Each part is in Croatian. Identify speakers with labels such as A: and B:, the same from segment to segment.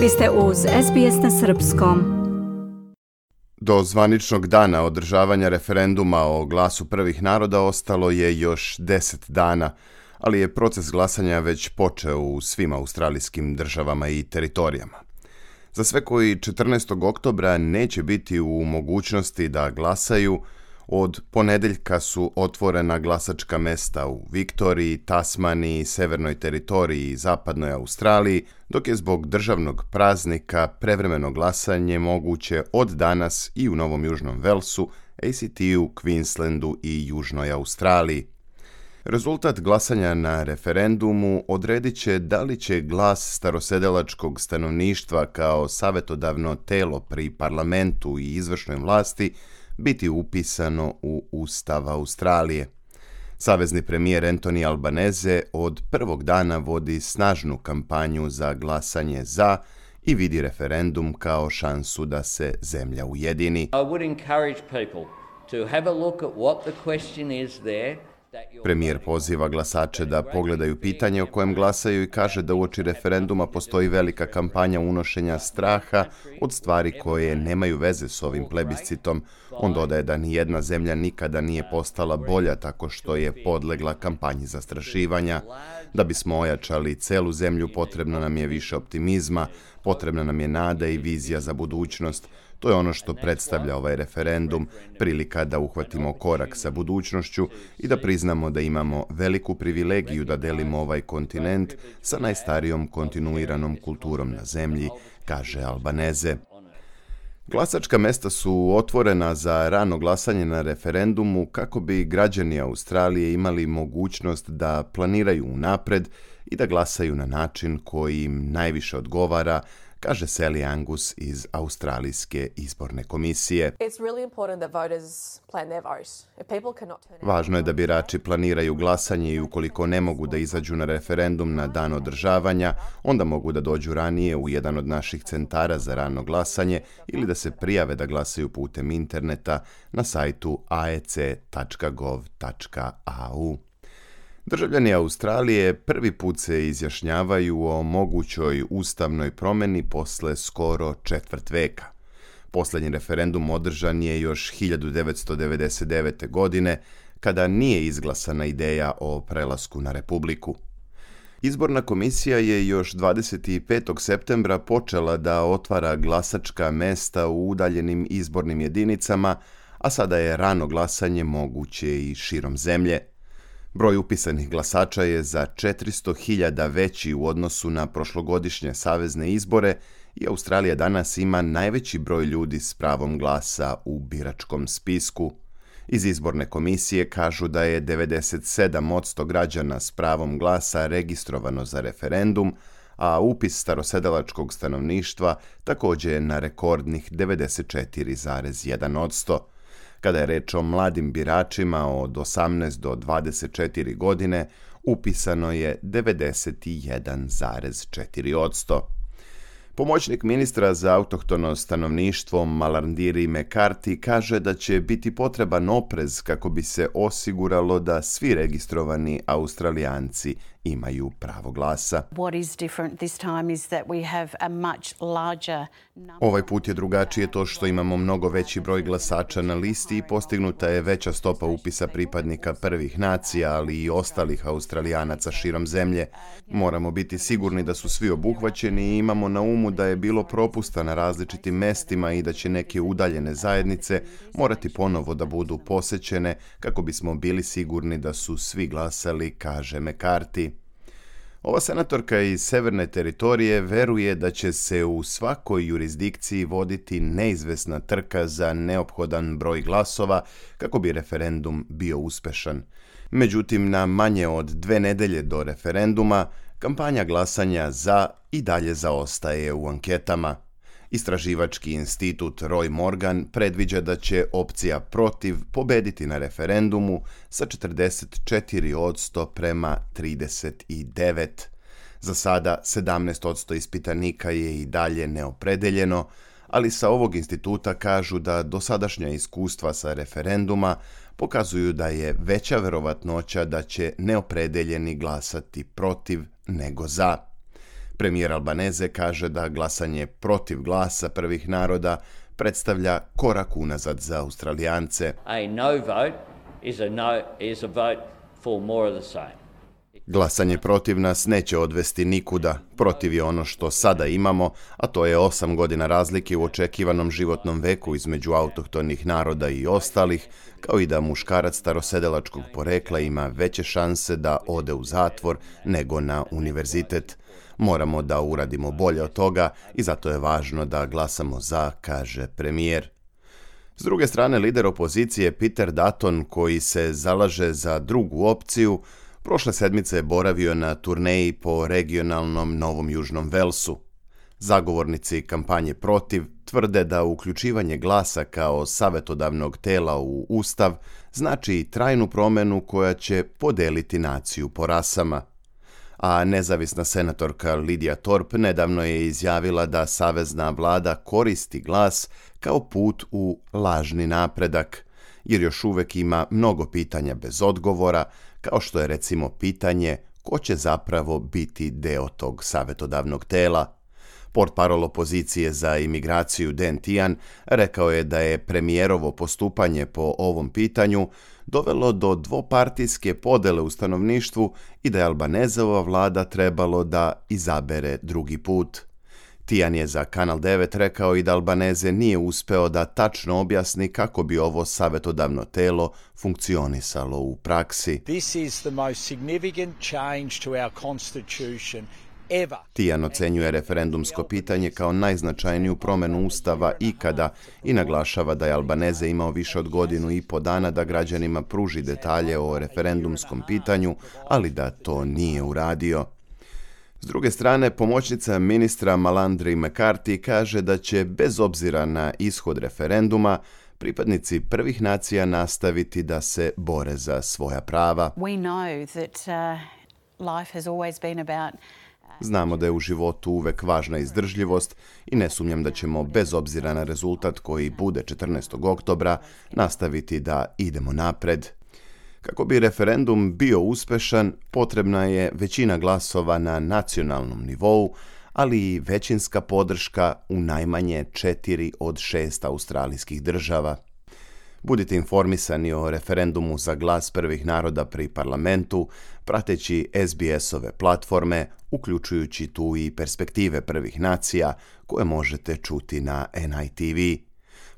A: Vi ste uz SBS na Srpskom.
B: Do zvaničnog dana održavanja referenduma o glasu prvih naroda ostalo je još deset dana, ali je proces glasanja već počeo u svim australijskim državama i teritorijama. Za sve koji 14. oktobra neće biti u mogućnosti da glasaju, od ponedeljka su otvorena glasačka mesta u Viktoriji, Tasmaniji, Severnoj teritoriji i Zapadnoj Australiji, dok je zbog državnog praznika prevremeno glasanje moguće od danas i u Novom Južnom Velsu, ACT-u, Queenslandu i Južnoj Australiji. Rezultat glasanja na referendumu odredit će da li će glas starosedelačkog stanovništva kao savjetodavno telo pri parlamentu i izvršnoj vlasti biti upisano u Ustav Australije. Savezni premijer Anthony Albanese od prvog dana vodi snažnu kampanju za glasanje za i vidi referendum kao šansu da se zemlja ujedini.
C: I would encourage people to have a look at what the question is there
B: Premijer poziva glasače da pogledaju pitanje o kojem glasaju i kaže da uoči referenduma postoji velika kampanja unošenja straha od stvari koje nemaju veze s ovim plebiscitom. On dodaje da ni jedna zemlja nikada nije postala bolja tako što je podlegla kampanji zastrašivanja. Da bismo ojačali celu zemlju potrebno nam je više optimizma, potrebna nam je nada i vizija za budućnost. To je ono što predstavlja ovaj referendum, prilika da uhvatimo korak sa budućnošću i da priznamo da imamo veliku privilegiju da delimo ovaj kontinent sa najstarijom kontinuiranom kulturom na zemlji, kaže Albaneze. Glasačka mesta su otvorena za rano glasanje na referendumu kako bi građani Australije imali mogućnost da planiraju unapred i da glasaju na način koji im najviše odgovara kaže Sally Angus iz Australijske izborne komisije. Važno je da birači planiraju glasanje i ukoliko ne mogu da izađu na referendum na dan održavanja, onda mogu da dođu ranije u jedan od naših centara za rano glasanje ili da se prijave da glasaju putem interneta na sajtu aec.gov.au. Državljani Australije prvi put se izjašnjavaju o mogućoj ustavnoj promjeni posle skoro četvrt veka. Posljednji referendum održan je još 1999. godine, kada nije izglasana ideja o prelasku na republiku. Izborna komisija je još 25. septembra počela da otvara glasačka mesta u udaljenim izbornim jedinicama, a sada je rano glasanje moguće i širom zemlje. Broj upisanih glasača je za 400.000 veći u odnosu na prošlogodišnje savezne izbore i Australija danas ima najveći broj ljudi s pravom glasa u biračkom spisku. Iz izborne komisije kažu da je 97% građana s pravom glasa registrovano za referendum, a upis starosedelačkog stanovništva također je na rekordnih 94,1%. Kada je reč o mladim biračima od 18 do 24 godine, upisano je 91,4%. Pomoćnik ministra za autohtono stanovništvo Malandiri McCarthy kaže da će biti potreban oprez kako bi se osiguralo da svi registrovani Australijanci imaju pravo glasa. Ovaj put je drugačije to što imamo mnogo veći broj glasača na listi i postignuta je veća stopa upisa pripadnika prvih nacija, ali i ostalih Australijanaca širom zemlje. Moramo biti sigurni da su svi obuhvaćeni i imamo na umu da je bilo propusta na različitim mestima i da će neke udaljene zajednice morati ponovo da budu posećene kako bismo bili sigurni da su svi glasali, kaže McCarthy. Ova senatorka iz severne teritorije veruje da će se u svakoj jurisdikciji voditi neizvesna trka za neophodan broj glasova kako bi referendum bio uspešan. Međutim, na manje od dve nedelje do referenduma, kampanja glasanja za i dalje zaostaje u anketama. Istraživački institut Roy Morgan predviđa da će opcija protiv pobediti na referendumu sa 44% prema 39. Za sada 17% ispitanika je i dalje neopredeljeno, ali sa ovog instituta kažu da dosadašnja iskustva sa referenduma pokazuju da je veća verovatnoća da će neopredeljeni glasati protiv nego za. Premijer Albaneze kaže da glasanje protiv glasa prvih naroda predstavlja korak unazad za Australijance.
C: A no vote is a, no, is a vote for more of the same.
B: Glasanje protiv nas neće odvesti nikuda. Protiv je ono što sada imamo, a to je osam godina razlike u očekivanom životnom veku između autohtonih naroda i ostalih, kao i da muškarac starosedelačkog porekla ima veće šanse da ode u zatvor nego na univerzitet. Moramo da uradimo bolje od toga i zato je važno da glasamo za, kaže premijer. S druge strane, lider opozicije Peter Dutton, koji se zalaže za drugu opciju, prošle sedmice je boravio na turneji po regionalnom Novom Južnom Velsu. Zagovornici kampanje protiv tvrde da uključivanje glasa kao savjetodavnog tela u Ustav znači trajnu promjenu koja će podeliti naciju po rasama a nezavisna senatorka Lidija Torp nedavno je izjavila da savezna vlada koristi glas kao put u lažni napredak, jer još uvek ima mnogo pitanja bez odgovora, kao što je recimo pitanje ko će zapravo biti deo tog savjetodavnog tela. Port parol opozicije za imigraciju Den Tian rekao je da je premijerovo postupanje po ovom pitanju dovelo do dvopartijske podele u stanovništvu i da je Albanezova vlada trebalo da izabere drugi put. Tijan je za Kanal 9 rekao i da Albaneze nije uspeo da tačno objasni kako bi ovo savjetodavno telo funkcionisalo u praksi.
D: This is the most significant change to our constitution
B: Tijan ocenjuje referendumsko pitanje kao najznačajniju promjenu Ustava ikada i naglašava da je Albaneze imao više od godinu i po dana da građanima pruži detalje o referendumskom pitanju, ali da to nije uradio. S druge strane, pomoćnica ministra Malandri McCarthy kaže da će, bez obzira na ishod referenduma, pripadnici prvih nacija nastaviti da se bore za svoja prava.
E: We know that uh, life has always been about
B: Znamo da je u životu uvek važna izdržljivost i ne sumnjam da ćemo, bez obzira na rezultat koji bude 14. oktobra, nastaviti da idemo napred. Kako bi referendum bio uspešan, potrebna je većina glasova na nacionalnom nivou, ali i većinska podrška u najmanje četiri od šest australijskih država. Budite informisani o referendumu za glas prvih naroda pri parlamentu, prateći SBS-ove platforme, uključujući tu i perspektive prvih nacija koje možete čuti na NITV.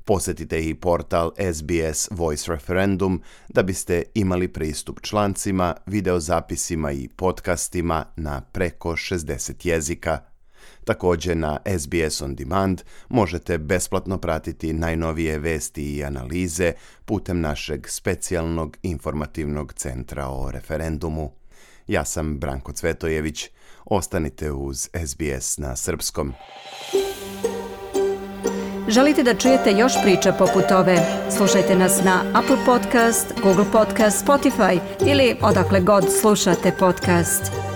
B: Posjetite i portal SBS Voice Referendum da biste imali pristup člancima, videozapisima i podcastima na preko 60 jezika. Također na SBS On Demand možete besplatno pratiti najnovije vesti i analize putem našeg specijalnog informativnog centra o referendumu. Ja sam Branko Cvetojević. Ostanite uz SBS na srpskom.
A: Želite da čujete još priča poput ove? Slušajte nas na Apple Podcast, Google Podcast, Spotify ili odakle god slušate podcast.